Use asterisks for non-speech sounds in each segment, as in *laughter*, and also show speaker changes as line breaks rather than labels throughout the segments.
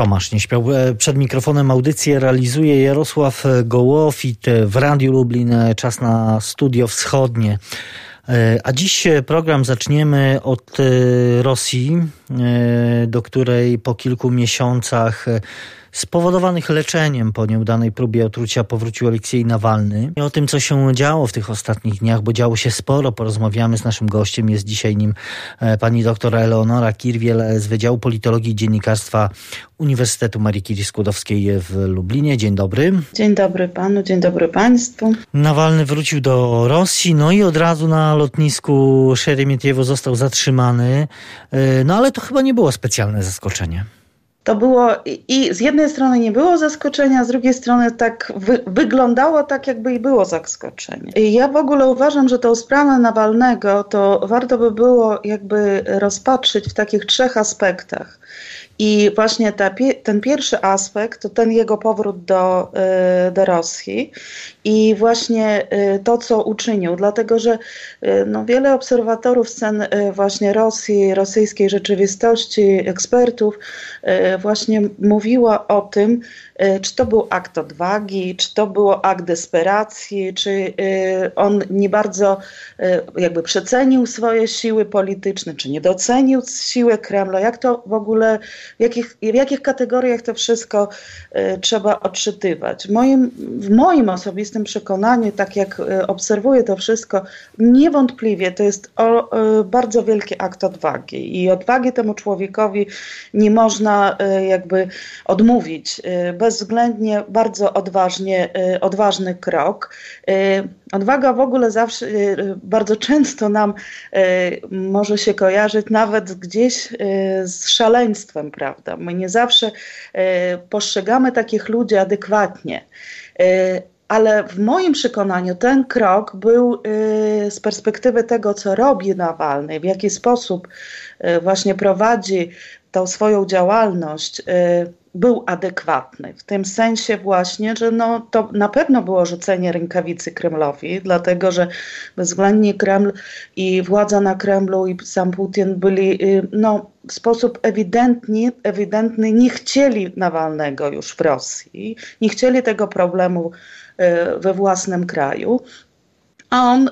Tomasz nie śpiał. E, przed mikrofonem audycję realizuje Jarosław Gołofit w Radiu Lublin. Czas na studio wschodnie. E, a dziś program zaczniemy od Rosji, do której po kilku miesiącach spowodowanych leczeniem po nieudanej próbie otrucia powrócił Aleksiej Nawalny. I o tym, co się działo w tych ostatnich dniach, bo działo się sporo, porozmawiamy z naszym gościem. Jest dzisiaj nim e, pani doktor Eleonora Kirwiel z Wydziału Politologii i Dziennikarstwa Uniwersytetu Marii Curie Skłodowskiej w Lublinie. Dzień dobry.
Dzień dobry panu, dzień dobry państwu.
Nawalny wrócił do Rosji, no i od razu na lotnisku Szeremietiewo został zatrzymany. E, no ale to chyba nie było specjalne zaskoczenie
to było i z jednej strony nie było zaskoczenia, z drugiej strony tak wy, wyglądało tak, jakby i było zaskoczenie. I ja w ogóle uważam, że tą sprawę Nawalnego to warto by było jakby rozpatrzyć w takich trzech aspektach. I właśnie ta, ten pierwszy aspekt to ten jego powrót do, y, do Rosji i właśnie y, to, co uczynił, dlatego że y, no, wiele obserwatorów scen właśnie Rosji, rosyjskiej rzeczywistości, ekspertów właśnie mówiło o tym, czy to był akt odwagi, czy to było akt desperacji, czy on nie bardzo jakby przecenił swoje siły polityczne, czy nie docenił siły Kremla, jak to w ogóle, w jakich, w jakich kategoriach to wszystko trzeba odczytywać. Moim, w moim osobistym przekonaniu, tak jak obserwuję to wszystko, niewątpliwie to jest o, bardzo wielki akt odwagi i odwagi temu człowiekowi nie można jakby odmówić bez bezwzględnie bardzo odważnie, odważny krok. Odwaga w ogóle zawsze, bardzo często nam może się kojarzyć nawet gdzieś z szaleństwem, prawda? My nie zawsze postrzegamy takich ludzi adekwatnie ale w moim przekonaniu ten krok był z perspektywy tego, co robi Nawalny, w jaki sposób właśnie prowadzi tą swoją działalność, był adekwatny. W tym sensie właśnie, że no, to na pewno było rzucenie rękawicy Kremlowi, dlatego że bezwzględnie Kreml i władza na Kremlu i sam Putin byli y, no, w sposób ewidentny, ewidentny nie chcieli Nawalnego już w Rosji, nie chcieli tego problemu y, we własnym kraju. A on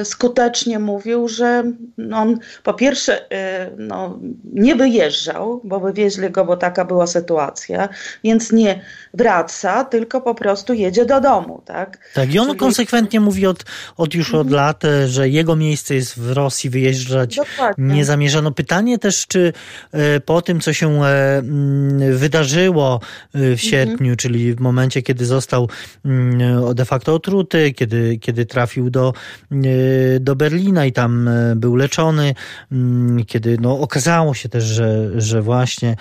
y, skutecznie mówił, że on po pierwsze y, no, nie wyjeżdżał, bo wywieźli go, bo taka była sytuacja, więc nie wraca, tylko po prostu jedzie do domu. Tak,
tak i on Czyli... konsekwentnie mówi od, od już od mhm. lat, e, że jego miejsce jest w Rosji, wyjeżdżać Dokładnie. nie zamierzano. Pytanie też, czy e, po tym, co się e, mm, wydarzyło w mhm. sierpniu, czyli w momencie, kiedy został mm, de facto otruty, kiedy, kiedy trafił do, e, do Berlina i tam e, był leczony, mm, kiedy no, okazało się też, że, że właśnie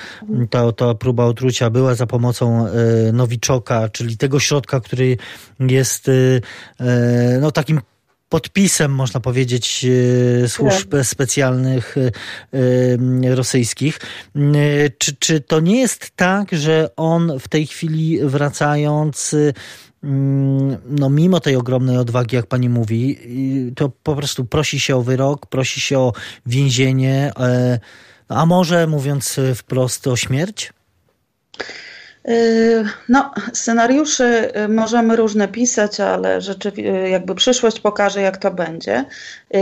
ta, ta próba otrucia była za pomocą e, Nowiczoka, czyli tego środka, który jest no, takim podpisem, można powiedzieć, służb tak. specjalnych rosyjskich. Czy, czy to nie jest tak, że on w tej chwili wracając no mimo tej ogromnej odwagi, jak pani mówi, to po prostu prosi się o wyrok, prosi się o więzienie, e, a może mówiąc wprost o śmierć?
Yy, no, scenariuszy yy, możemy różne pisać, ale rzeczywiście yy, jakby przyszłość pokaże, jak to będzie.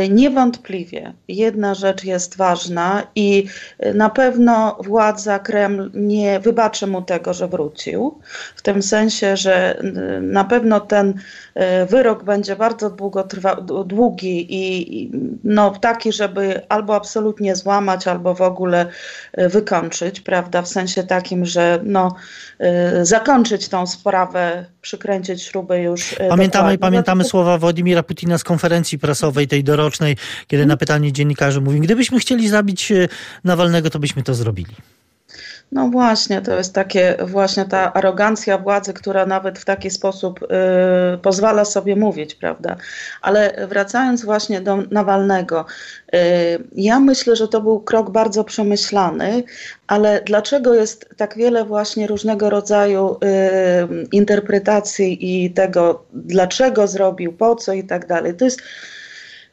Niewątpliwie jedna rzecz jest ważna i na pewno władza Kreml nie wybaczy mu tego, że wrócił. W tym sensie, że na pewno ten wyrok będzie bardzo długo trwa, długi i no, taki, żeby albo absolutnie złamać, albo w ogóle wykończyć, prawda? W sensie takim, że no, Y, zakończyć tą sprawę, przykręcić śrubę już. Y,
pamiętamy, dokładnie. pamiętamy słowa Władimira Putina z konferencji prasowej, tej dorocznej, kiedy na pytanie dziennikarzy mówi, gdybyśmy chcieli zabić y, Nawalnego, to byśmy to zrobili.
No właśnie, to jest takie właśnie ta arogancja władzy, która nawet w taki sposób y, pozwala sobie mówić, prawda? Ale wracając właśnie do Nawalnego, y, ja myślę, że to był krok bardzo przemyślany, ale dlaczego jest tak wiele właśnie różnego rodzaju y, interpretacji i tego, dlaczego zrobił, po co i tak dalej. To jest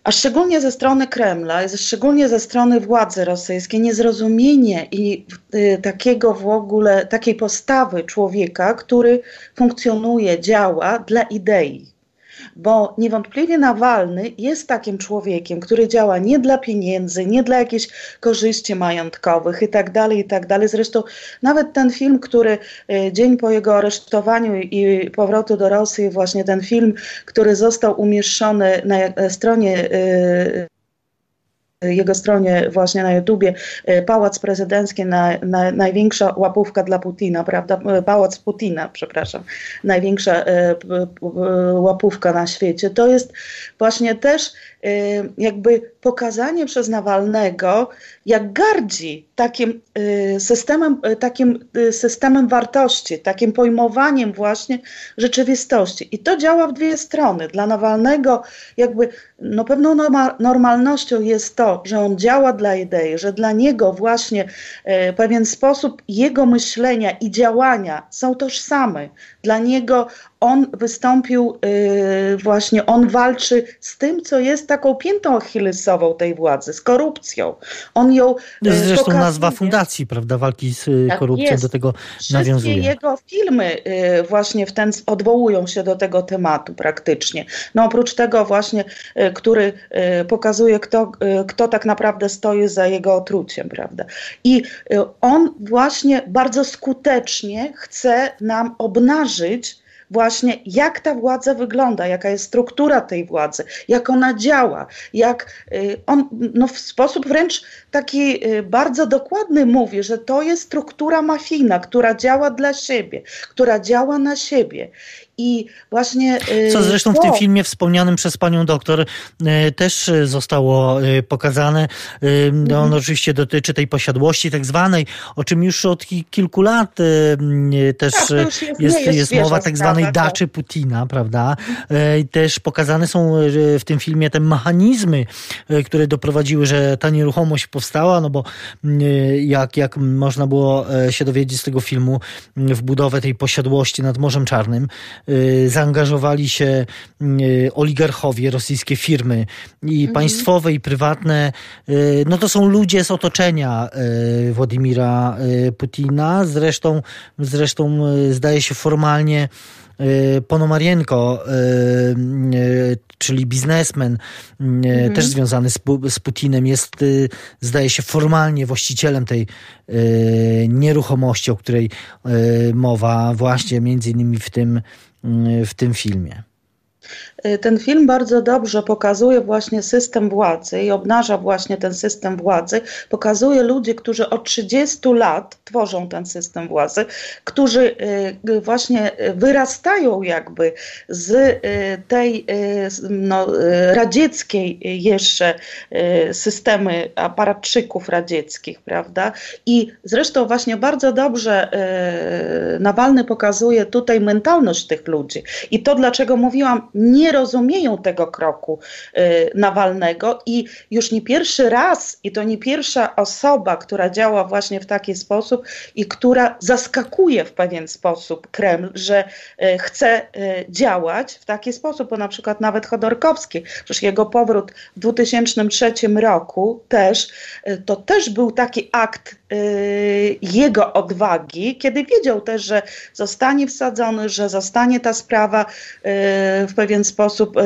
a szczególnie ze strony Kremla, szczególnie ze strony władzy rosyjskiej, niezrozumienie i y, takiego w ogóle, takiej postawy człowieka, który funkcjonuje, działa dla idei bo niewątpliwie Nawalny jest takim człowiekiem, który działa nie dla pieniędzy, nie dla jakichś korzyści majątkowych i tak dalej, i tak. Zresztą nawet ten film, który e, dzień po jego aresztowaniu i powrotu do Rosji, właśnie ten film, który został umieszczony na stronie e, jego stronie właśnie na YouTubie e, Pałac Prezydencki, na, na, największa łapówka dla Putina, prawda? E, Pałac Putina, przepraszam, największa e, łapówka na świecie. To jest właśnie też jakby pokazanie przez Nawalnego, jak gardzi takim systemem, takim systemem wartości, takim pojmowaniem właśnie rzeczywistości. I to działa w dwie strony. Dla Nawalnego jakby no pewną normalnością jest to, że on działa dla idei, że dla niego właśnie pewien sposób jego myślenia i działania są tożsame. Dla niego on wystąpił, yy, właśnie on walczy z tym, co jest taką piętą achillesową tej władzy, z korupcją. On ją
yy, Zresztą pokazuje. nazwa fundacji, prawda, walki z y, tak korupcją jest. do tego Wszystkie nawiązuje.
jego filmy yy, właśnie w ten, odwołują się do tego tematu praktycznie. No oprócz tego właśnie, y, który y, pokazuje, kto, kto tak naprawdę stoi za jego otruciem, prawda. I on właśnie bardzo skutecznie chce nam obnażyć właśnie jak ta władza wygląda, jaka jest struktura tej władzy, jak ona działa, jak y, on no, w sposób wręcz taki y, bardzo dokładny mówi, że to jest struktura mafijna, która działa dla siebie, która działa na siebie. I właśnie.
Y, Co zresztą w tym filmie wspomnianym przez panią doktor y, też zostało y, pokazane. Mhm. On oczywiście dotyczy tej posiadłości tak zwanej, o czym już od kilku lat też tak, jest, jest, jest mowa tak zwanej sprawa, daczy tak. Putina, prawda? I też pokazane są w tym filmie te mechanizmy, które doprowadziły, że ta nieruchomość powstała, no bo jak, jak można było się dowiedzieć z tego filmu, w budowę tej posiadłości nad Morzem Czarnym, zaangażowali się y, oligarchowie, rosyjskie firmy i mhm. państwowe i prywatne. Y, no to są ludzie z otoczenia Władimira Putina. Zresztą, zresztą zdaje się formalnie Ponomarienko, czyli biznesmen, mhm. też związany z, z Putinem, jest, zdaje się, formalnie właścicielem tej nieruchomości, o której mowa właśnie między innymi w tym w tym filmie.
Y, ten film bardzo dobrze pokazuje właśnie system władzy i obnaża właśnie ten system władzy. Pokazuje ludzi, którzy od 30 lat tworzą ten system władzy, którzy y, właśnie wyrastają jakby z y, tej no, radzieckiej jeszcze systemy aparatczyków radzieckich, prawda? I zresztą właśnie bardzo dobrze Nawalny pokazuje tutaj mentalność tych ludzi. I to, dlaczego mówiłam, nie rozumieją tego kroku y, Nawalnego i już nie pierwszy raz, i to nie pierwsza osoba, która działa właśnie w taki sposób i która zaskakuje w pewien sposób Kreml, że y, chce y, działać w taki sposób, bo na przykład nawet Chodorkowski, przecież jego powrót w 2003 roku też, to też był taki akt jego odwagi, kiedy wiedział też, że zostanie wsadzony, że zostanie ta sprawa w pewien sposób e,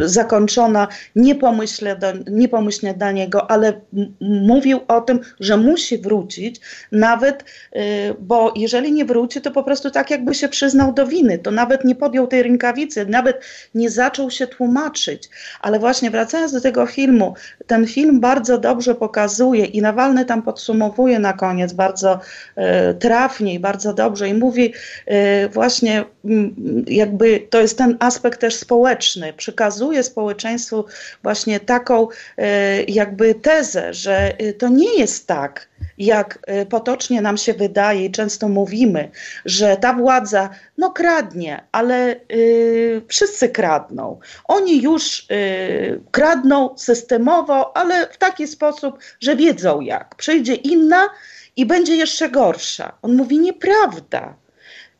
zakończona niepomyślnie do, dla niego, ale mówił o tym, że musi wrócić, nawet, bo jeżeli nie wróci, to po prostu tak jakby się przyznał do winy, to nawet nie podjął tej rękawicy, nawet nie zaczął się tłumaczyć. Ale właśnie wracając do tego filmu, ten film bardzo dobrze pokazuje i Nawalny tam podsumowuje na koniec bardzo trafnie i bardzo dobrze i mówi właśnie jakby to jest ten aspekt, też społeczny. Przekazuje społeczeństwu właśnie taką e, jakby tezę, że e, to nie jest tak, jak e, potocznie nam się wydaje i często mówimy, że ta władza no kradnie, ale y, wszyscy kradną. Oni już y, kradną systemowo, ale w taki sposób, że wiedzą jak. Przyjdzie inna i będzie jeszcze gorsza. On mówi nieprawda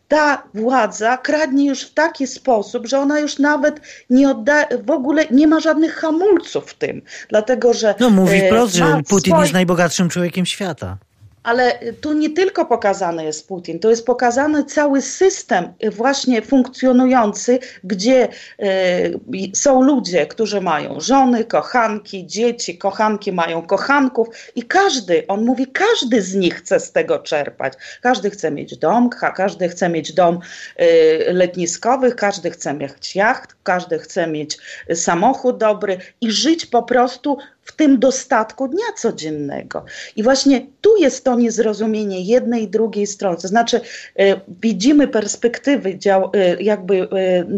ta władza kradnie już w taki sposób, że ona już nawet nie odda, w ogóle nie ma żadnych hamulców w tym, dlatego że...
No mówi wprost, że Putin jest najbogatszym człowiekiem świata.
Ale tu nie tylko pokazany jest Putin, to jest pokazany cały system właśnie funkcjonujący, gdzie y, są ludzie, którzy mają żony, kochanki, dzieci, kochanki mają kochanków i każdy, on mówi, każdy z nich chce z tego czerpać. Każdy chce mieć dom, każdy chce mieć dom y, letniskowy, każdy chce mieć jacht, każdy chce mieć samochód dobry i żyć po prostu w tym dostatku dnia codziennego. I właśnie tu jest to niezrozumienie jednej i drugiej strony. To znaczy, y, widzimy perspektywy dział, y, jakby y,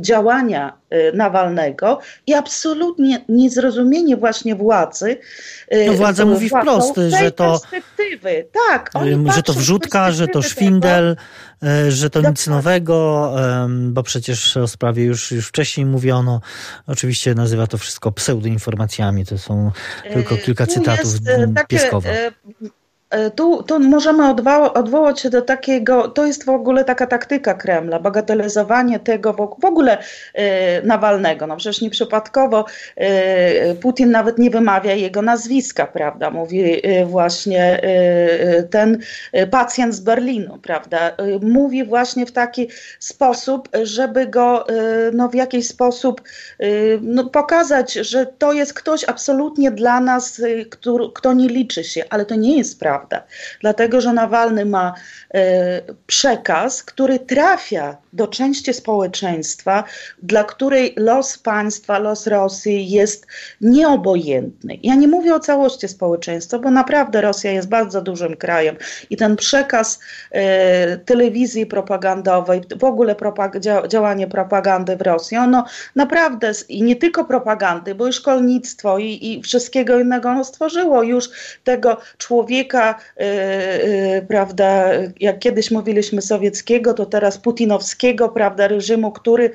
działania Nawalnego i absolutnie niezrozumienie właśnie władzy.
No władza mówi wprost, że to,
perspektywy. Tak,
że to wrzutka, że to szwindel, tego. że to nic nowego, bo przecież o sprawie już, już wcześniej mówiono. Oczywiście nazywa to wszystko pseudoinformacjami. To są tylko kilka cytatów Pieskowa.
E, tu, tu możemy odwoła, odwołać się do takiego, to jest w ogóle taka taktyka Kremla, bagatelizowanie tego w, ogóle e, Nawalnego. No przecież nieprzypadkowo e, Putin nawet nie wymawia jego nazwiska, prawda? Mówi e, właśnie e, e, ten pacjent z Berlinu, prawda? Mówi właśnie w taki sposób, żeby go no, w jakiś sposób no, pokazać, że to jest ktoś absolutnie dla nas, kto nie liczy się, ale to nie jest prawda prawda. Dlatego, że Nawalny ma e, przekaz, który trafia do części społeczeństwa, dla której los państwa, los Rosji jest nieobojętny. Ja nie mówię o całości społeczeństwa, bo naprawdę Rosja jest bardzo dużym krajem i ten przekaz e, telewizji propagandowej, w ogóle propag działanie propagandy w Rosji, ono naprawdę i nie tylko propagandy, bo i szkolnictwo i, i wszystkiego innego ono stworzyło już tego człowieka, e, e, prawda, jak kiedyś mówiliśmy sowieckiego, to teraz putinowskiego, prawda, reżimu, który y,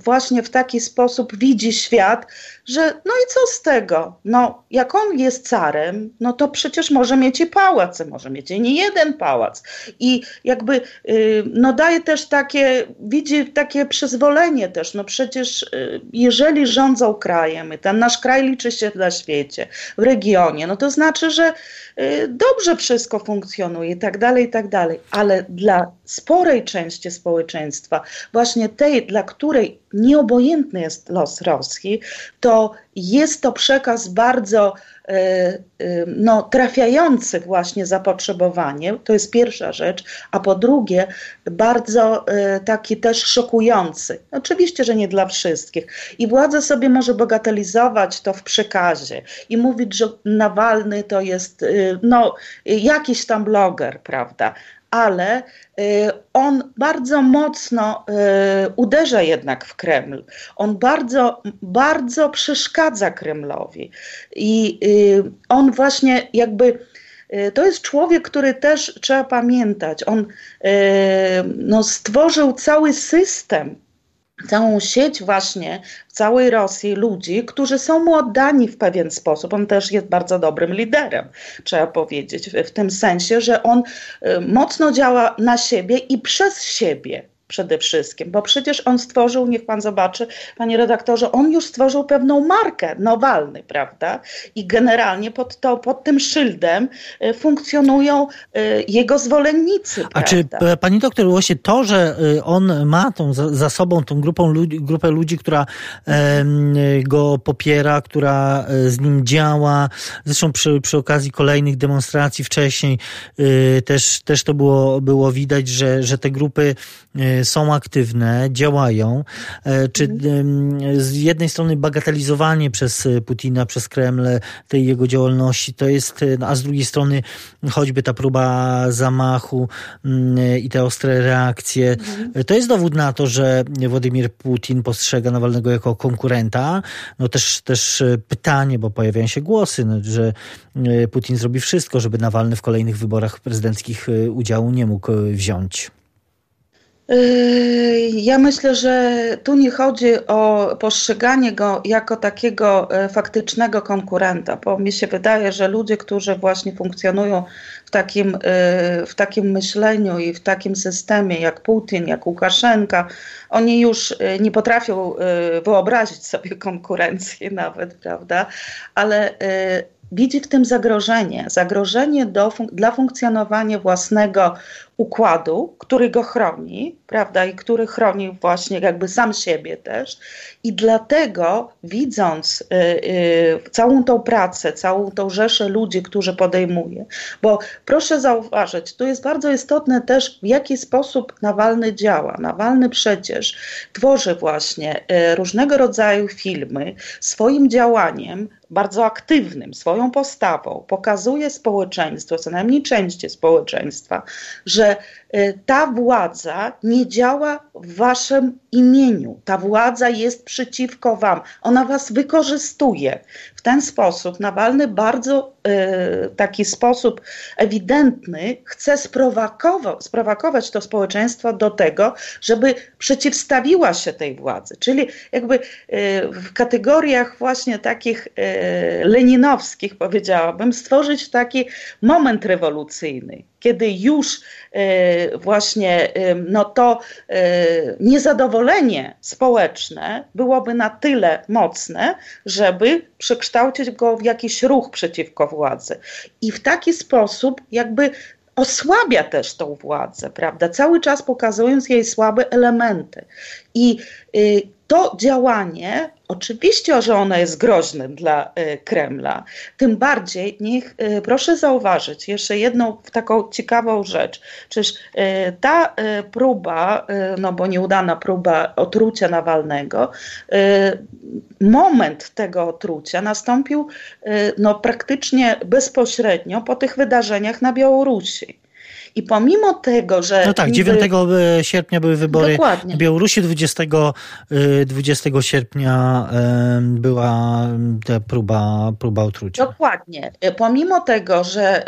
właśnie w taki sposób widzi świat, że no i co z tego? No, jak on jest carem, no to przecież może mieć i pałac, może mieć i nie jeden pałac. I jakby y, no daje też takie, widzi takie przyzwolenie też, no przecież y, jeżeli rządzą krajem, ten nasz kraj liczy się na świecie, w regionie, no to znaczy, że dobrze wszystko funkcjonuje tak dalej, tak dalej. Ale dla sporej części społeczeństwa, właśnie tej, dla której nieobojętny jest los Rosji, to jest to przekaz bardzo e, e, no, trafiający właśnie zapotrzebowanie, to jest pierwsza rzecz, a po drugie bardzo e, taki też szokujący. Oczywiście, że nie dla wszystkich. I władza sobie może bagatelizować to w przekazie i mówić, że Nawalny to jest no, jakiś tam bloger, prawda? Ale y, on bardzo mocno y, uderza jednak w Kreml. On bardzo, bardzo przeszkadza Kremlowi. I y, on właśnie jakby. To jest człowiek, który też trzeba pamiętać. On no, stworzył cały system całą sieć właśnie w całej Rosji ludzi, którzy są mu oddani w pewien sposób. On też jest bardzo dobrym liderem, trzeba powiedzieć, w, tym sensie, że on y, mocno działa na siebie i przez siebie przede wszystkim, bo przecież on stworzył, niech pan zobaczy, panie redaktorze, on już stworzył pewną markę, Nowalny, prawda? I generalnie pod, to, pod tym szyldem y, funkcjonują y, jego zwolennicy.
A czy pani doktor, właśnie to, że y, on ma tą za, sobą tą grupą ludzi, grupę ludzi, która go popiera, która z nim działa, zresztą przy, przy okazji kolejnych demonstracji wcześniej też, też to było, było widać, że, że te grupy są aktywne, działają. E, czy mhm. z jednej strony bagatelizowanie przez Putina, przez Kreml tej jego działalności to jest, no, a z drugiej strony choćby ta próba zamachu i te ostre reakcje, mhm. to jest dowód na to, że Władimir Putin postrzega Nawalnego jako konkurenta. No też, też pytanie, bo pojawiają się głosy, no, że e, Putin zrobi wszystko, żeby Nawalny w kolejnych wyborach prezydenckich e, udziału nie mógł wziąć.
Yy, ja myślę, że tu nie chodzi o postrzeganie go jako takiego e, faktycznego konkurenta, bo mi się wydaje, że ludzie, którzy właśnie funkcjonują w takim, e, w takim myśleniu i w takim systemie jak Putin, jak Łukaszenka, oni już e, nie potrafią wyobrazić sobie konkurencji *laughs* nawet, prawda? Ale widzi w tym zagrożenie. Zagrożenie do, dla funkcjonowania własnego układu, który go chroni, prawda, i który chroni właśnie jakby sam siebie też. I dlatego widząc y, y, całą tą pracę, całą tą rzeszę ludzi, którzy podejmuje, bo proszę zauważyć, tu jest bardzo istotne też, w jaki sposób Nawalny działa. Nawalny przecież tworzy właśnie y, różnego rodzaju filmy swoim działaniem, bardzo aktywnym, swoją postawą, pokazuje społeczeństwu, co najmniej części społeczeństwa, że y, ta władza nie działa w waszym imieniu. Ta władza jest przeciwko wam. Ona was wykorzystuje. W ten sposób Nawalny bardzo y, taki sposób ewidentny chce sprowokować, to społeczeństwo do tego, żeby przeciwstawiła się tej władzy. Czyli jakby y, w kategoriach właśnie takich y, leninowskich powiedziałabym, stworzyć taki moment rewolucyjny, kiedy już e, właśnie e, no to e, niezadowolenie społeczne byłoby na tyle mocne, żeby przekształcić go w jakiś ruch przeciwko władzy. I w taki sposób jakby osłabia też tą władzę, prawda? Cały czas pokazując jej słabe elementy. I y, to działanie, oczywiście, że ono jest groźnym dla y, Kremla, tym bardziej niech, y, proszę zauważyć jeszcze jedną taką ciekawą rzecz. Czyż ta próba, no bo nieudana próba otrucia Nawalnego, moment tego otrucia nastąpił no, praktycznie bezpośrednio po tych wydarzeniach na Białorusi. I pomimo tego, że.
No tak, 9 e, sierpnia były wybory Dokładnie. Białorusi, 20, 20 e, sierpnia była ta próba, próba otrucia.
Dokładnie. E, pomimo tego, że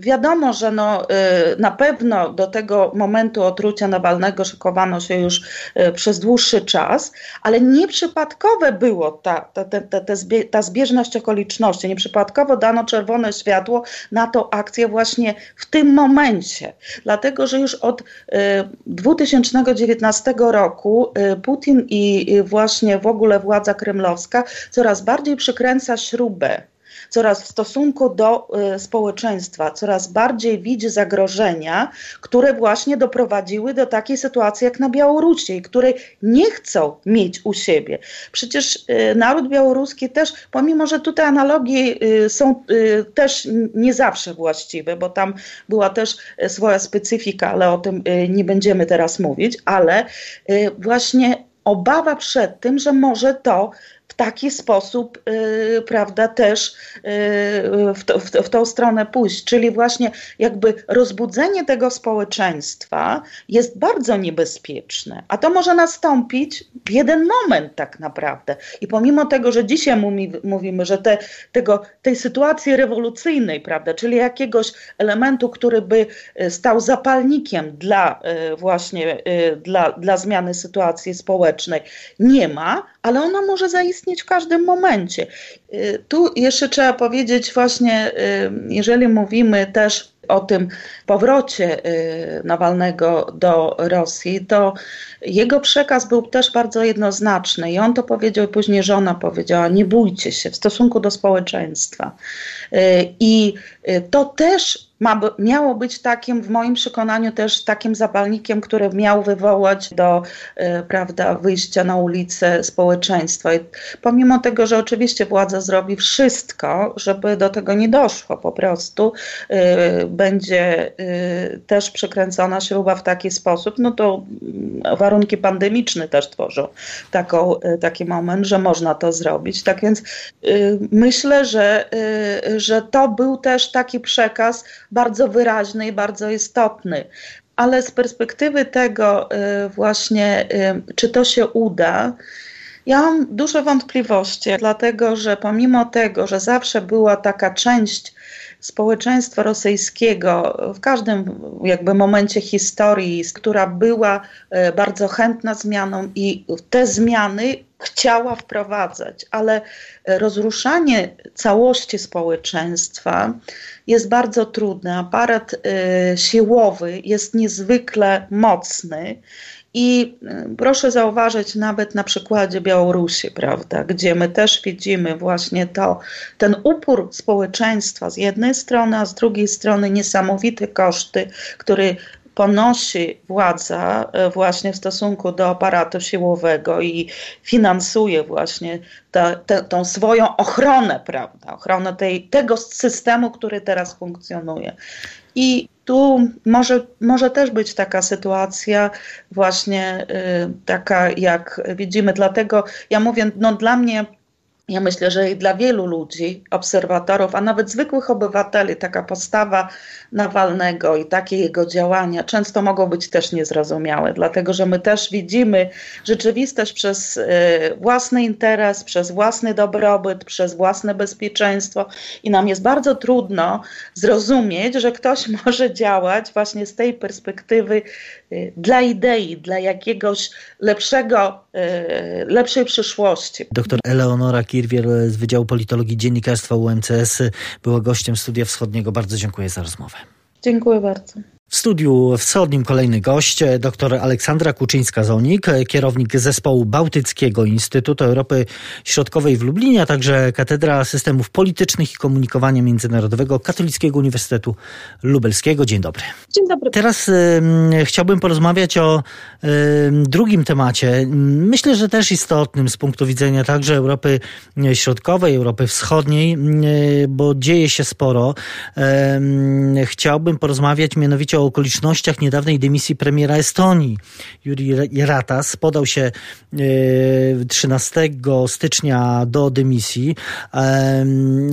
wiadomo, że no, na pewno do tego momentu otrucia Nawalnego szykowano się już przez dłuższy czas, ale nieprzypadkowe było ta, ta, ta, ta, ta zbieżność okoliczności. Nieprzypadkowo dano czerwone światło na tą akcję właśnie w tym momencie. Dlatego, że już od 2019 e, roku e, Putin i właśnie w ogóle władza kremlowska coraz bardziej przykręca śrubę coraz w stosunku do y, społeczeństwa, coraz bardziej widzi zagrożenia, które właśnie doprowadziły do takiej sytuacji jak na Białorusi której nie chcą mieć u siebie. Przecież y, naród białoruski też, pomimo że tutaj analogie y, są też nie zawsze właściwe, bo tam była też swoja specyfika, ale o tym nie będziemy teraz mówić, ale właśnie obawa przed tym, że może to taki sposób, yy, prawda, też yy, w, to, w, w, tą stronę pójść. Czyli właśnie jakby rozbudzenie tego społeczeństwa jest bardzo niebezpieczne, a to może nastąpić w jeden moment tak naprawdę. I pomimo tego, że dzisiaj mówi, mówimy, że te, tego, tej sytuacji rewolucyjnej, prawda, czyli jakiegoś elementu, który by y, stał zapalnikiem dla y, właśnie y, dla, dla zmiany sytuacji społecznej, nie ma, ale ona może zaistnieć w każdym momencie. Y, tu jeszcze trzeba powiedzieć właśnie, y, jeżeli mówimy też o tym powrocie y, Nawalnego do Rosji, to jego przekaz był też bardzo jednoznaczny i on to powiedział, później żona powiedziała, nie bójcie się w stosunku do społeczeństwa. I to też ma, miało być takim, w moim przekonaniu, też takim zapalnikiem, który miał wywołać do e, prawda, wyjścia na ulicę społeczeństwa. I pomimo tego, że oczywiście władza zrobi wszystko, żeby do tego nie doszło, po prostu e, będzie e, też przekręcona śruba w taki sposób, no to mm, warunki pandemiczne też tworzą taką, taki moment, że można to zrobić. Tak więc myślę, że, że to był też taki przekaz, bardzo wyraźny i bardzo istotny. Ale z perspektywy tego y, właśnie, y, czy to się uda, ja mam duże wątpliwości, dlatego że pomimo tego, że zawsze była taka część społeczeństwa rosyjskiego w każdym jakby momencie historii, która była e, bardzo chętna zmianom i te zmiany chciała wprowadzać, ale rozruszanie całości społeczeństwa jest bardzo trudne. Aparat y, siłowy jest niezwykle mocny. I y, proszę zauważyć nawet na przykładzie Białorusi, prawda, gdzie my też widzimy właśnie to, ten upór społeczeństwa z jednej strony, a z drugiej strony niesamowite koszty, który ponosi władza e, właśnie w stosunku do aparatu siłowego i finansuje właśnie ta, te, tą swoją ochronę, prawda, ochronę tej, tego systemu, który teraz funkcjonuje. I tu może, może też być taka sytuacja, właśnie y, taka, jak widzimy. Dlatego ja mówię, no dla mnie ja myślę, że i dla wielu ludzi, obserwatorów, a nawet zwykłych obywateli, taka postawa Nawalnego i takie jego działania często mogą być też niezrozumiałe, dlatego że my też widzimy rzeczywistość przez y, własny interes, przez własny dobrobyt, przez własne bezpieczeństwo i nam jest bardzo trudno zrozumieć, że ktoś *laughs* może działać właśnie z tej perspektywy dla idei, dla jakiegoś lepszego, y, lepszej przyszłości.
Doktor Eleonora Kirwiel z Wydziału Politologii Dziennikarstwa UMCS była gościem Studia Wschodniego. Bardzo dziękuję za rozmowę.
Dziękuję bardzo.
W studiu wschodnim kolejny gość, dr Aleksandra Kuczyńska-Zonik, kierownik zespołu Bałtyckiego Instytutu Europy Środkowej w Lublinie, a także Katedra Systemów Politycznych i Komunikowania Międzynarodowego Katolickiego Uniwersytetu Lubelskiego. Dzień dobry.
Dzień dobry.
Teraz y, chciałbym porozmawiać o y, drugim temacie. Myślę, że też istotnym z punktu widzenia także Europy Środkowej, Europy Wschodniej, y, bo dzieje się sporo. Chciałbym porozmawiać mianowicie o okolicznościach niedawnej dymisji premiera Estonii. Juri Ratas podał się 13 e, stycznia do dymisji.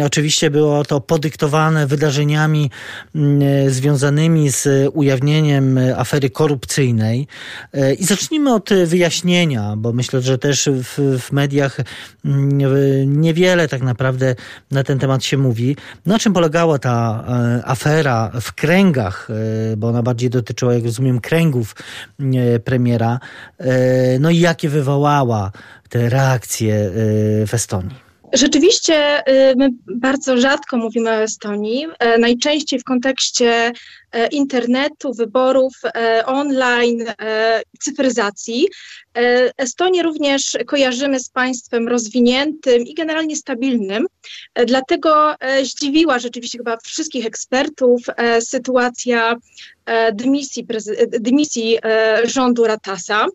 Oczywiście było to podyktowane wydarzeniami mm, związanymi z ujawnieniem afery korupcyjnej. E, I zacznijmy od wyjaśnienia, bo myślę, że też w, w mediach niewiele tak naprawdę na ten temat się mówi. Na czym polegała ta e, afera w kręgach bo ona bardziej dotyczyła, jak rozumiem, kręgów e, premiera. E, no i jakie wywołała te reakcje e, w Estonii?
Rzeczywiście my bardzo rzadko mówimy o Estonii, najczęściej w kontekście internetu, wyborów online, cyfryzacji. Estonię również kojarzymy z państwem rozwiniętym i generalnie stabilnym, dlatego zdziwiła rzeczywiście chyba wszystkich ekspertów sytuacja dymisji, dymisji rządu Ratasa.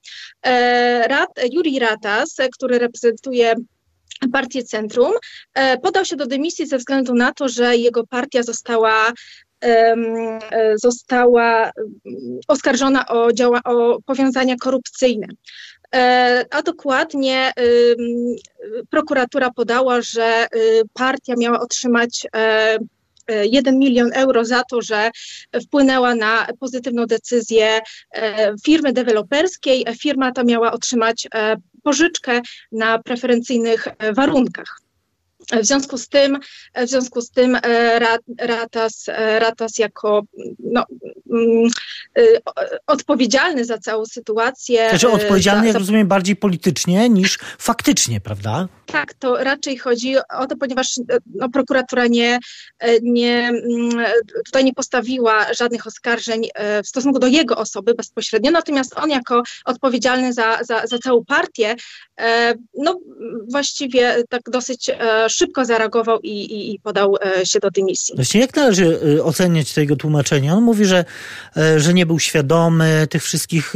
Rat, Juri Ratas, który reprezentuje partię Centrum, podał się do dymisji ze względu na to, że jego partia została została oskarżona o, działa, o powiązania korupcyjne. A dokładnie prokuratura podała, że partia miała otrzymać 1 milion euro za to, że wpłynęła na pozytywną decyzję e, firmy deweloperskiej. Firma ta miała otrzymać e, pożyczkę na preferencyjnych e, warunkach. W związku z tym, w związku z tym Ratas, Ratas jako no, mm, y, odpowiedzialny za całą sytuację.
Znaczy odpowiedzialny, za, jak rozumiem, bardziej politycznie niż faktycznie, prawda?
Tak, to raczej chodzi o to, ponieważ no, prokuratura nie, nie, mm, tutaj nie postawiła żadnych oskarżeń w stosunku do jego osoby bezpośrednio, natomiast on jako odpowiedzialny za, za, za całą partię, no właściwie tak dosyć szybko zareagował i, i, i podał e, się do dymisji.
Właśnie jak należy e, oceniać tego tłumaczenia? On mówi, że, e, że nie był świadomy tych wszystkich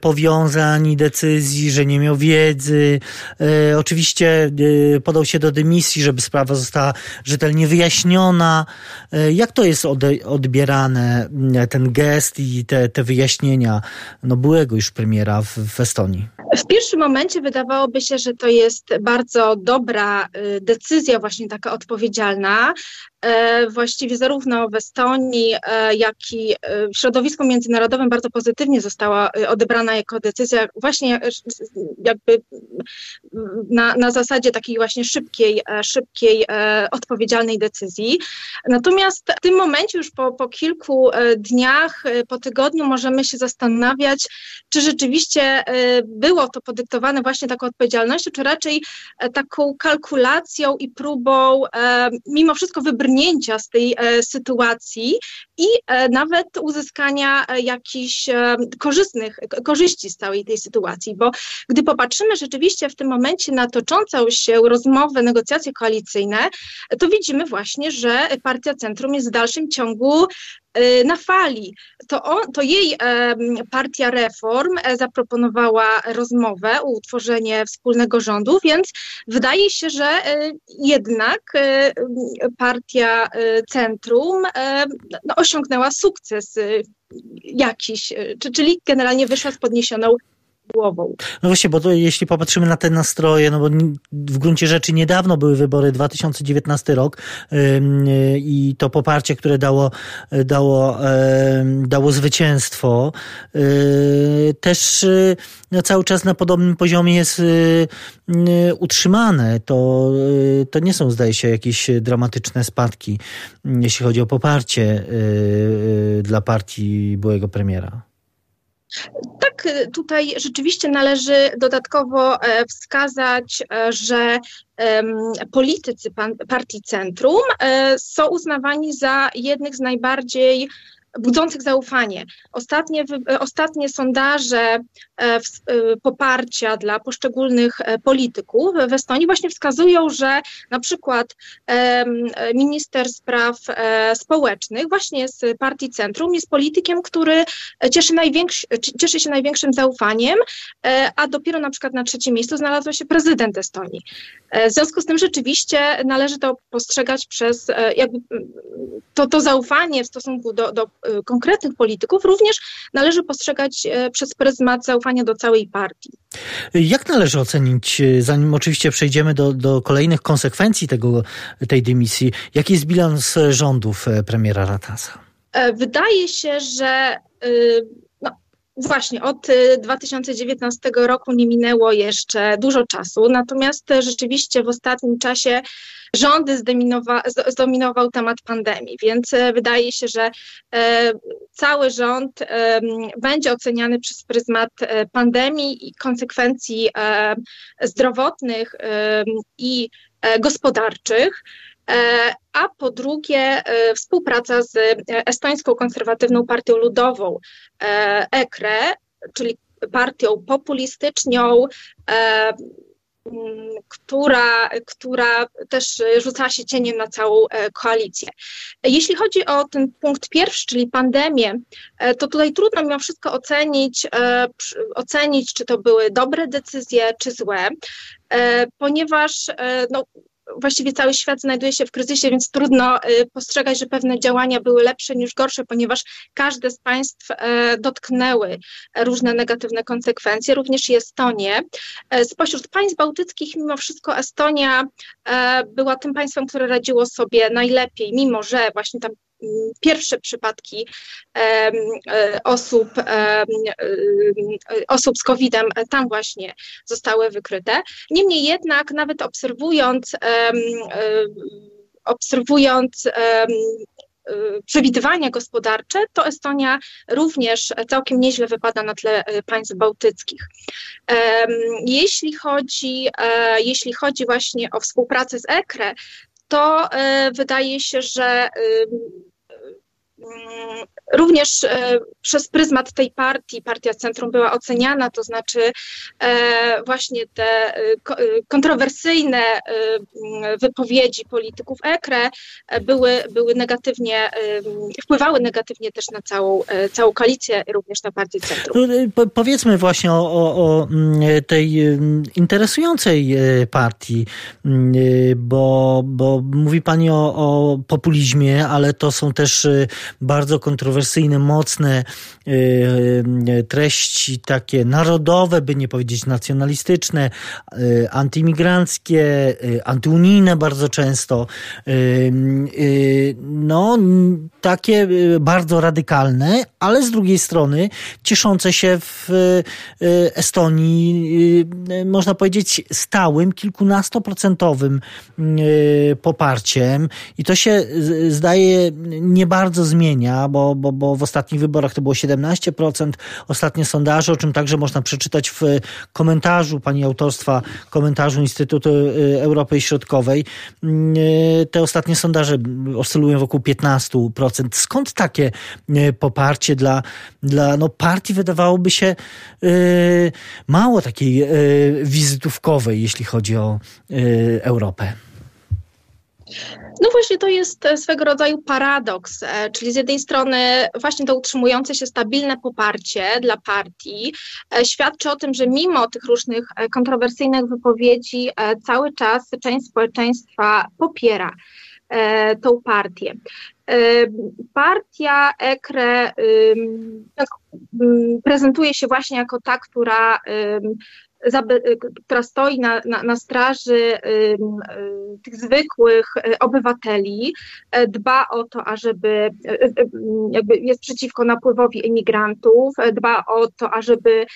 powiązań i decyzji, że nie miał wiedzy. Oczywiście podał się do dymisji, żeby sprawa została rzetelnie wyjaśniona. Jak to jest odbierane, ten gest i te, te wyjaśnienia no, byłego już premiera w, w Estonii?
W pierwszym momencie wydawałoby się, że to jest bardzo dobra decyzja, właśnie taka odpowiedzialna, właściwie zarówno w Estonii, e, jak i e, w środowisku międzynarodowym bardzo pozytywnie została odebrana jako decyzja właśnie jakby na, na zasadzie takiej właśnie szybkiej, szybkiej, odpowiedzialnej decyzji. Natomiast w tym momencie już po, po kilku dniach, po tygodniu możemy się zastanawiać, czy rzeczywiście było to podyktowane właśnie taką odpowiedzialnością, czy raczej taką kalkulacją i próbą mimo wszystko wybrnięcia wybrnięcia z tej e, sytuacji i e, nawet uzyskania e, jakichś korzystnych, korzyści z całej tej sytuacji, bo gdy popatrzymy rzeczywiście w tym momencie na toczącą się rozmowę, negocjacje koalicyjne, to widzimy właśnie, że Partia Centrum jest w dalszym ciągu na fali. To, on, to jej partia reform e, zaproponowała rozmowę, utworzenie wspólnego rządu, więc wydaje się, że e, jednak e, partia centrum no, osiągnęła sukces jakiś, czyli generalnie wyszła z podniesioną głową.
No właśnie, bo to, jeśli popatrzymy na te nastroje, no bo w gruncie rzeczy niedawno były wybory, 2019 rok yy, i to poparcie, które dało, dało, yy, dało zwycięstwo, yy, też no, cały czas na podobnym poziomie jest utrzymane. To, to nie są, zdaje się, jakieś dramatyczne spadki, jeśli chodzi o poparcie dla partii byłego premiera.
Tak, y, tutaj rzeczywiście należy dodatkowo e, wskazać, e, że politycy partii Centrum e, są uznawani za jednych z najbardziej budzących zaufanie. Ostatnie, ostatnie sondaże e, e, poparcia dla poszczególnych e, polityków w Estonii właśnie wskazują, że na przykład minister spraw społecznych właśnie z partii Centrum jest politykiem, który cieszy, cieszy się największym zaufaniem, a dopiero na przykład na trzecim miejscu znalazł się prezydent Estonii. W związku z tym rzeczywiście należy to postrzegać przez jakby to, to zaufanie w stosunku do, do Y, konkretnych polityków również należy postrzegać y, przez pryzmat zaufania do całej partii.
Jak należy ocenić, y, zanim oczywiście przejdziemy do, do kolejnych konsekwencji tego, tej dymisji, jaki jest bilans rządów premiera Ratasa?
E, wydaje się, że no, Właśnie, od 2019 roku nie minęło jeszcze dużo czasu, natomiast rzeczywiście w ostatnim czasie rządy zdominował temat pandemii, więc e, wydaje się, że e, cały rząd będzie oceniany przez pryzmat e, pandemii i konsekwencji zdrowotnych i gospodarczych. A po drugie, współpraca z Estońską Konserwatywną Partią Ludową, EKRE, czyli partią populistyczną, która, która też rzucała się cieniem na całą e, koalicję. Jeśli chodzi o ten punkt pierwszy, czyli pandemię, e, to tutaj trudno mimo wszystko ocenić, e, ocenić czy to były dobre decyzje, czy złe, ponieważ no, właściwie cały świat znajduje się w kryzysie, więc trudno y, postrzegać, że pewne działania były lepsze niż gorsze, ponieważ każde z państw e, dotknęły różne negatywne konsekwencje, również i Estonię. E, spośród państw bałtyckich, mimo wszystko Estonia e, była tym państwem, które radziło sobie najlepiej, mimo że właśnie tam pierwsze przypadki e, osób, osób z COVID-em tam właśnie zostały wykryte. Niemniej jednak, nawet obserwując, obserwując przewidywania gospodarcze, to Estonia również całkiem nieźle wypada na tle e, państw bałtyckich. Jeśli chodzi, e, jeśli chodzi właśnie o współpracę z EKRE, to wydaje się, że również e, przez pryzmat tej partii, partia Centrum była oceniana, to znaczy e, właśnie te e, kontrowersyjne wypowiedzi polityków EKRE były, były negatywnie, wpływały negatywnie też na całą, całą koalicję, również na partię Centrum.
No, powiedzmy właśnie o, o, o tej interesującej partii, bo, bo mówi Pani o, o populizmie, ale to są też bardzo kontrowersyjne, mocne treści takie narodowe, by nie powiedzieć nacjonalistyczne, antyimigranckie, antyunijne bardzo często. No, takie bardzo radykalne, ale z drugiej strony cieszące się w Estonii, można powiedzieć, stałym, kilkunastoprocentowym poparciem i to się zdaje nie bardzo zmienia, bo, bo, bo w ostatnich wyborach to było 17%. Ostatnie sondaże, o czym także można przeczytać w komentarzu pani autorstwa, komentarzu Instytutu y, Europy Środkowej. Y, te ostatnie sondaże oscylują wokół 15%. Skąd takie y, poparcie dla, dla no, partii wydawałoby się mało takiej wizytówkowej, jeśli chodzi o Europę?
No właśnie to jest e, swego rodzaju paradoks, e, czyli z jednej strony właśnie to utrzymujące się stabilne poparcie dla partii e, świadczy o tym, że mimo tych różnych kontrowersyjnych wypowiedzi cały czas część społeczeństwa popiera tą partię. Partia EKRE tak, prezentuje się właśnie jako ta, która która stoi na, na, na straży y, tych zwykłych y, obywateli, dba o to, ażeby jakby jest przeciwko napływowi emigrantów, dba o to, ażeby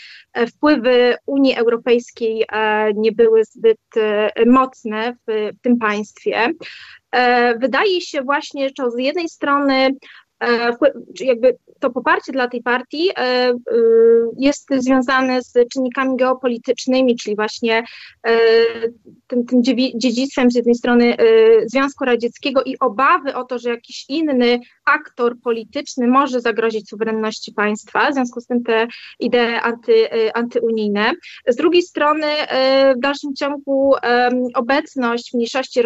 wpływy Unii Europejskiej nie były zbyt mocne w, w tym państwie. Wydaje się właśnie, że z jednej strony jakby to poparcie dla tej partii e, e, jest związane z czynnikami geopolitycznymi, czyli właśnie e, tym, tym dziedzictwem z jednej strony Związku Radzieckiego i obawy o to, że jakiś inny aktor polityczny może zagrozić suwerenności państwa, w związku z tym te idee anty, antyunijne. Z drugiej strony w dalszym ciągu obecność mniejszości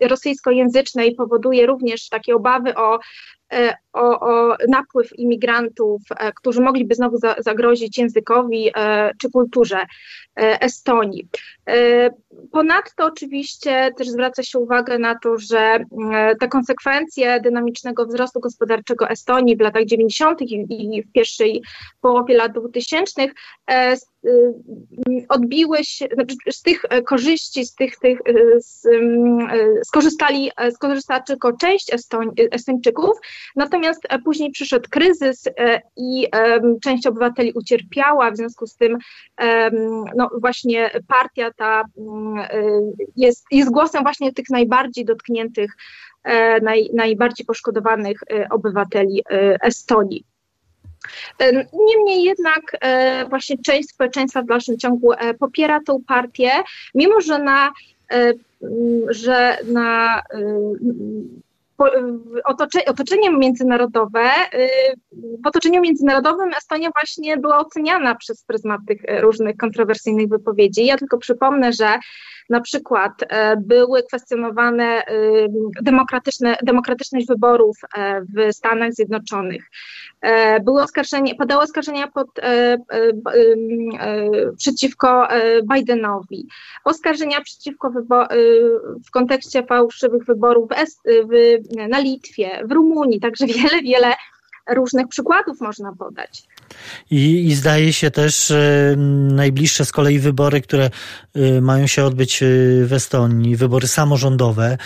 rosyjskojęzycznej powoduje również takie obawy o E, o, o, napływ imigrantów, e, którzy mogliby znowu za, zagrozić językowi e, czy kulturze Estonii. Ponadto oczywiście też zwraca się uwagę na to, że te konsekwencje dynamicznego wzrostu gospodarczego Estonii w latach 90. i w pierwszej połowie lat 2000 odbiły się, znaczy z tych korzyści, z tych, tych z, skorzystali, skorzystała tylko część Estoń, Estończyków, Natomiast e, później przyszedł kryzys e, i część obywateli ucierpiała, w związku z tym no właśnie partia ta mm, e, jest, jest głosem właśnie tych najbardziej dotkniętych, naj, najbardziej poszkodowanych obywateli Estonii. Niemniej jednak właśnie część społeczeństwa w dalszym ciągu popiera tą partię, mimo że na że na otoczenie międzynarodowe, y, w otoczeniu międzynarodowym Estonia właśnie była oceniana przez pryzmat tych różnych kontrowersyjnych wypowiedzi. Ja tylko przypomnę, że na przykład e, były kwestionowane y, demokratyczne, demokratyczność wyborów e, w Stanach Zjednoczonych. E, były oskarżenia, padały oskarżenia pod, przeciwko Bidenowi, oskarżenia przeciwko w kontekście fałszywych wyborów w, w, na Litwie, w Rumunii, także wiele, wiele różnych przykładów można podać.
I, I, zdaje się też najbliższe z kolei wybory, które y, mają się odbyć y, w Estonii, wybory samorządowe,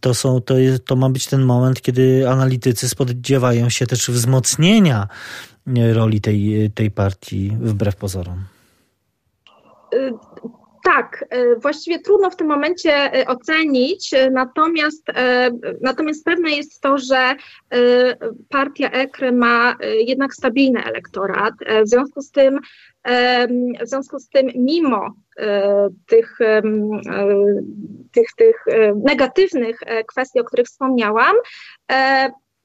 to, są, to, jest, to ma być ten moment, kiedy analitycy spodziewają się też wzmocnienia y, roli tej, tej partii wbrew pozorom.
Tak, e, właściwie trudno w tym momencie e, ocenić, e, natomiast, natomiast pewne jest to, że partia EKRY ma jednak stabilny elektorat. W związku z tym, w związku z tym mimo tych, tych, tych negatywnych kwestii, o których wspomniałam,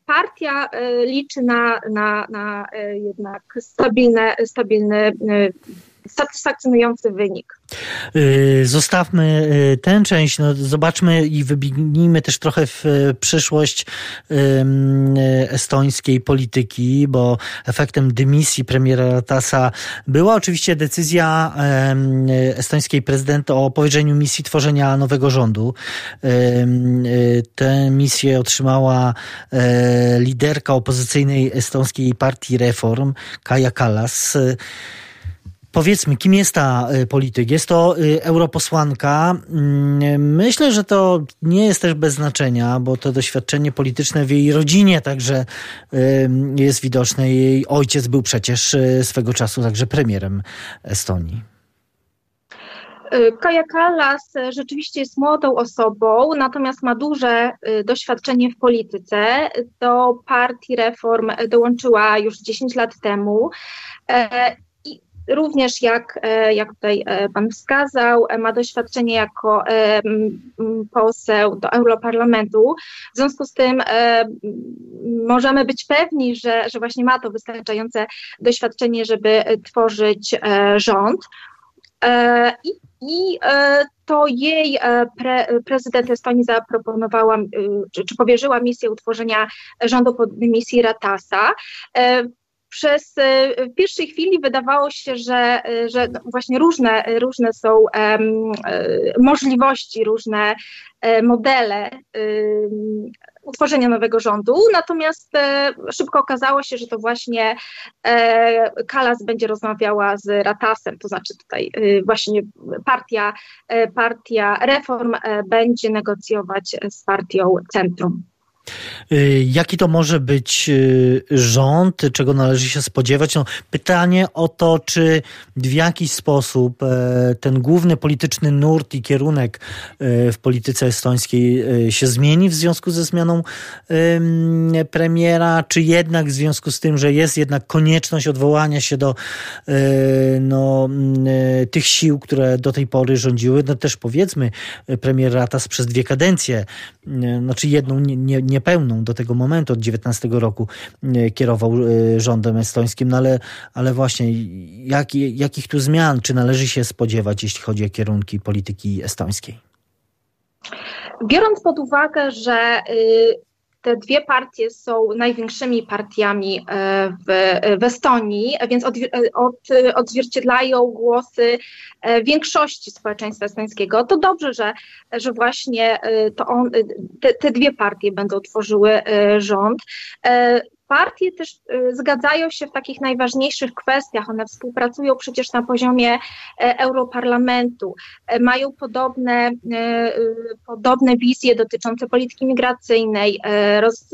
partia liczy na, na, na jednak stabilne, stabilny satysfakcjonujący wynik.
Y, zostawmy y, tę część, no zobaczmy i wybiegnijmy też trochę w y, przyszłość estońskiej polityki, bo efektem dymisji premiera Ratasa była oczywiście decyzja estońskiej prezydent o powierzeniu misji tworzenia nowego rządu. Tę misję otrzymała e, liderka opozycyjnej estońskiej partii Reform, Kaja Kallas. Powiedzmy, kim jest ta y, polityk? Jest to y, europosłanka. Mm, myślę, że to nie jest też bez znaczenia, bo to doświadczenie polityczne w jej rodzinie także y, jest widoczne. Jej ojciec był przecież swego czasu także premierem Estonii.
Kaja Kallas rzeczywiście jest młodą osobą, natomiast ma duże doświadczenie w polityce. Do partii Reform dołączyła już 10 lat temu e, Również jak, e, jak tutaj e, Pan wskazał, e, ma doświadczenie jako poseł do Europarlamentu. W związku z tym możemy być pewni, że, że właśnie ma to wystarczające doświadczenie, żeby tworzyć rząd. I, i to jej pre, prezydent Estonii zaproponowała, czy, czy powierzyła misję utworzenia rządu pod misji Ratasa przez e, w pierwszej chwili wydawało się, że, e, że właśnie różne, różne są możliwości, różne modele utworzenia nowego rządu, natomiast szybko okazało się, że to właśnie Kalas będzie rozmawiała z Ratasem, to znaczy tutaj właśnie partia, partia reform będzie negocjować z partią Centrum.
Y, jaki to może być y, rząd, czego należy się spodziewać? No, pytanie o to, czy w jakiś sposób e, ten główny polityczny nurt i kierunek e, w polityce estońskiej e, się zmieni w związku ze zmianą premiera, czy jednak w związku z tym, że jest jednak konieczność odwołania się do no, tych sił, które do tej pory rządziły. No też powiedzmy, premier Ratas przez dwie kadencje, znaczy jedną nie, nie niepełną do tego momentu, od 19 roku e, kierował e, rządem estońskim, no ale, ale właśnie jak, jakich tu zmian, czy należy się spodziewać, jeśli chodzi o kierunki polityki estońskiej?
Biorąc pod uwagę, że y, te dwie partie są największymi partiami e, w, w Estonii, więc od, od, odzwierciedlają głosy e, większości społeczeństwa estońskiego. To dobrze, że, że właśnie e, to on, te, te dwie partie będą tworzyły rząd partie też y, zgadzają się w takich najważniejszych kwestiach. One współpracują przecież na poziomie e, Europarlamentu, e, mają podobne, e, podobne wizje dotyczące polityki migracyjnej, roz,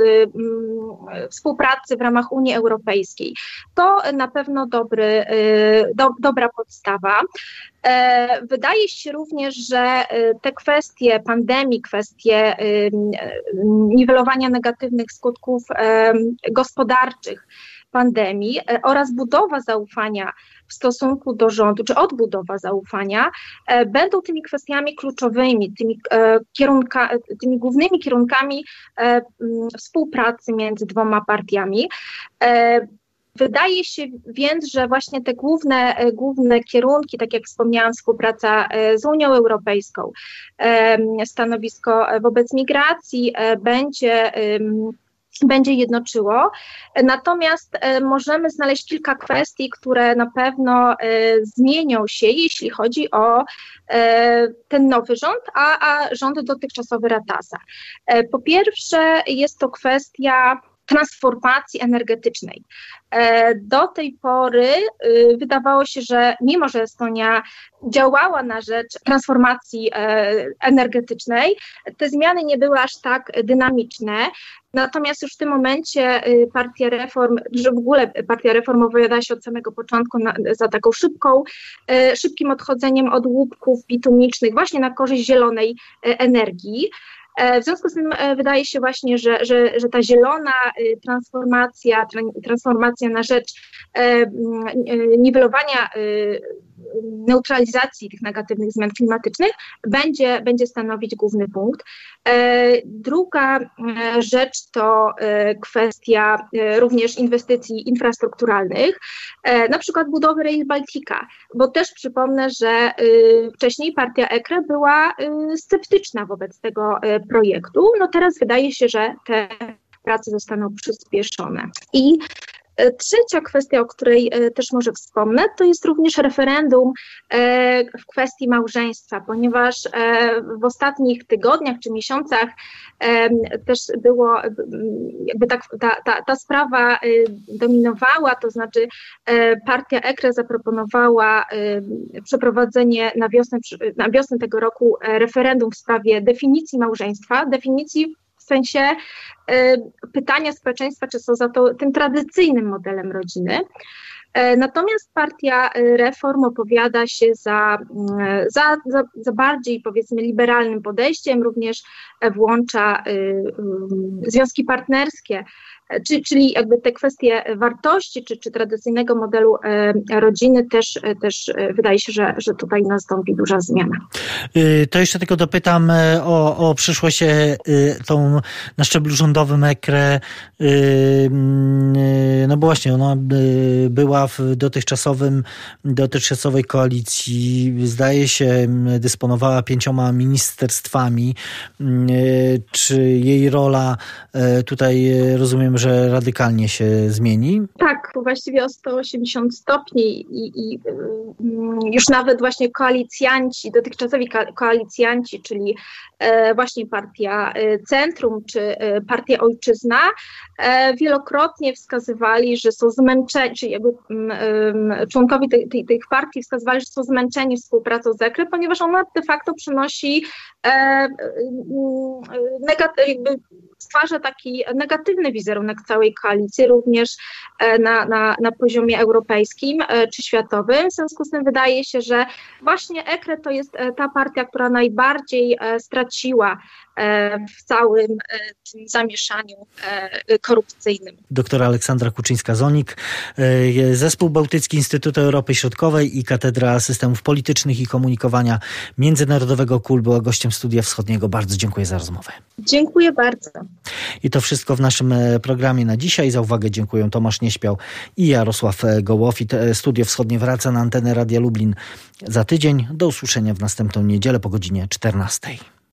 współpracy w ramach Unii Europejskiej. To na pewno dobry, do, dobra podstawa. E, wydaje się również, że e, te kwestie pandemii, kwestie niwelowania negatywnych skutków gospodarczych pandemii e, oraz budowa zaufania w stosunku do rządu, czy odbudowa zaufania, będą tymi kwestiami kluczowymi, tymi, kierunka, tymi głównymi kierunkami współpracy między dwoma partiami. Wydaje się więc, że właśnie te główne, e, główne kierunki, tak jak wspomniałam, współpraca e, z Unią Europejską, stanowisko wobec migracji e, będzie będzie jednoczyło. Natomiast możemy znaleźć kilka kwestii, które na pewno zmienią się, jeśli chodzi o ten nowy rząd, a, a rząd dotychczasowy Ratasa. Po pierwsze, jest to kwestia transformacji energetycznej. E, do tej pory y, wydawało się, że mimo, że Estonia działała na rzecz transformacji e, energetycznej, te zmiany nie były aż tak dynamiczne. Natomiast już w tym momencie y, Partia Reform, że w ogóle Partia Reform opowiada się od samego początku na, za taką szybką, e, szybkim odchodzeniem od łupków bitumicznych właśnie na korzyść zielonej energii. E, w związku z tym e, wydaje się właśnie, że, że, że ta zielona e, transformacja, transformacja na rzecz niwelowania neutralizacji tych negatywnych zmian klimatycznych będzie, będzie stanowić główny punkt. E, druga rzecz to kwestia również inwestycji infrastrukturalnych, na przykład budowy Rail Baltica, bo też przypomnę, że wcześniej partia EKRE była sceptyczna wobec tego projektu. No teraz wydaje się, że te prace zostaną przyspieszone. I e, Trzecia kwestia, o której e, też może wspomnę, to jest również referendum e, w kwestii małżeństwa, ponieważ w ostatnich tygodniach czy miesiącach też było, jakby ta, ta, ta sprawa dominowała, to znaczy partia EKRE zaproponowała przeprowadzenie na wiosnę, na wiosnę tego roku referendum w sprawie definicji małżeństwa, definicji sensie y, pytania społeczeństwa, czy są za to tym tradycyjnym modelem rodziny. E, natomiast partia y, reform opowiada się za, y, za, za, za, bardziej powiedzmy liberalnym podejściem, również włącza związki partnerskie czyli jakby te kwestie wartości, czy, czy tradycyjnego modelu e, rodziny też, e, też e, wydaje się, że, że tutaj nastąpi duża zmiana.
Y, to jeszcze tylko dopytam o, o przyszłość tą na szczeblu rządowym EKRE. Y, no bo właśnie ona była w dotychczasowym, dotychczasowej koalicji, zdaje się, dysponowała pięcioma ministerstwami. Y, czy jej rola tutaj rozumiem, że radykalnie się zmieni?
Tak, właściwie o 180 stopni i, i mm, już nawet właśnie koalicjanci, dotychczasowi koalicjanci, czyli właśnie partia e, Centrum czy e, partia Ojczyzna, wielokrotnie wskazywali, że są zmęczeni, czyli jakby mm, członkowie tych partii wskazywali, że są zmęczeni współpracą z EKRE, ponieważ ona de facto przynosi mm, jakby stwarza taki negatywny wizerunek całej koalicji, również e, na, na, na poziomie europejskim e, czy światowym. W związku z tym wydaje się, że właśnie EKRE to jest e, ta partia, która najbardziej straciła w całym tym zamieszaniu korupcyjnym.
Doktora Aleksandra Kuczyńska-Zonik, Zespół Bałtycki Instytutu Europy Środkowej i Katedra Systemów Politycznych i Komunikowania Międzynarodowego KUL była gościem Studia Wschodniego. Bardzo dziękuję za rozmowę.
Dziękuję bardzo.
I to wszystko w naszym e, programie na dzisiaj. Za uwagę dziękuję Tomasz Nieśpiał i Jarosław e, Gołofit. E, Studio Wschodnie wraca na antenę Radia Lublin za tydzień. Do usłyszenia w następną niedzielę po godzinie 14.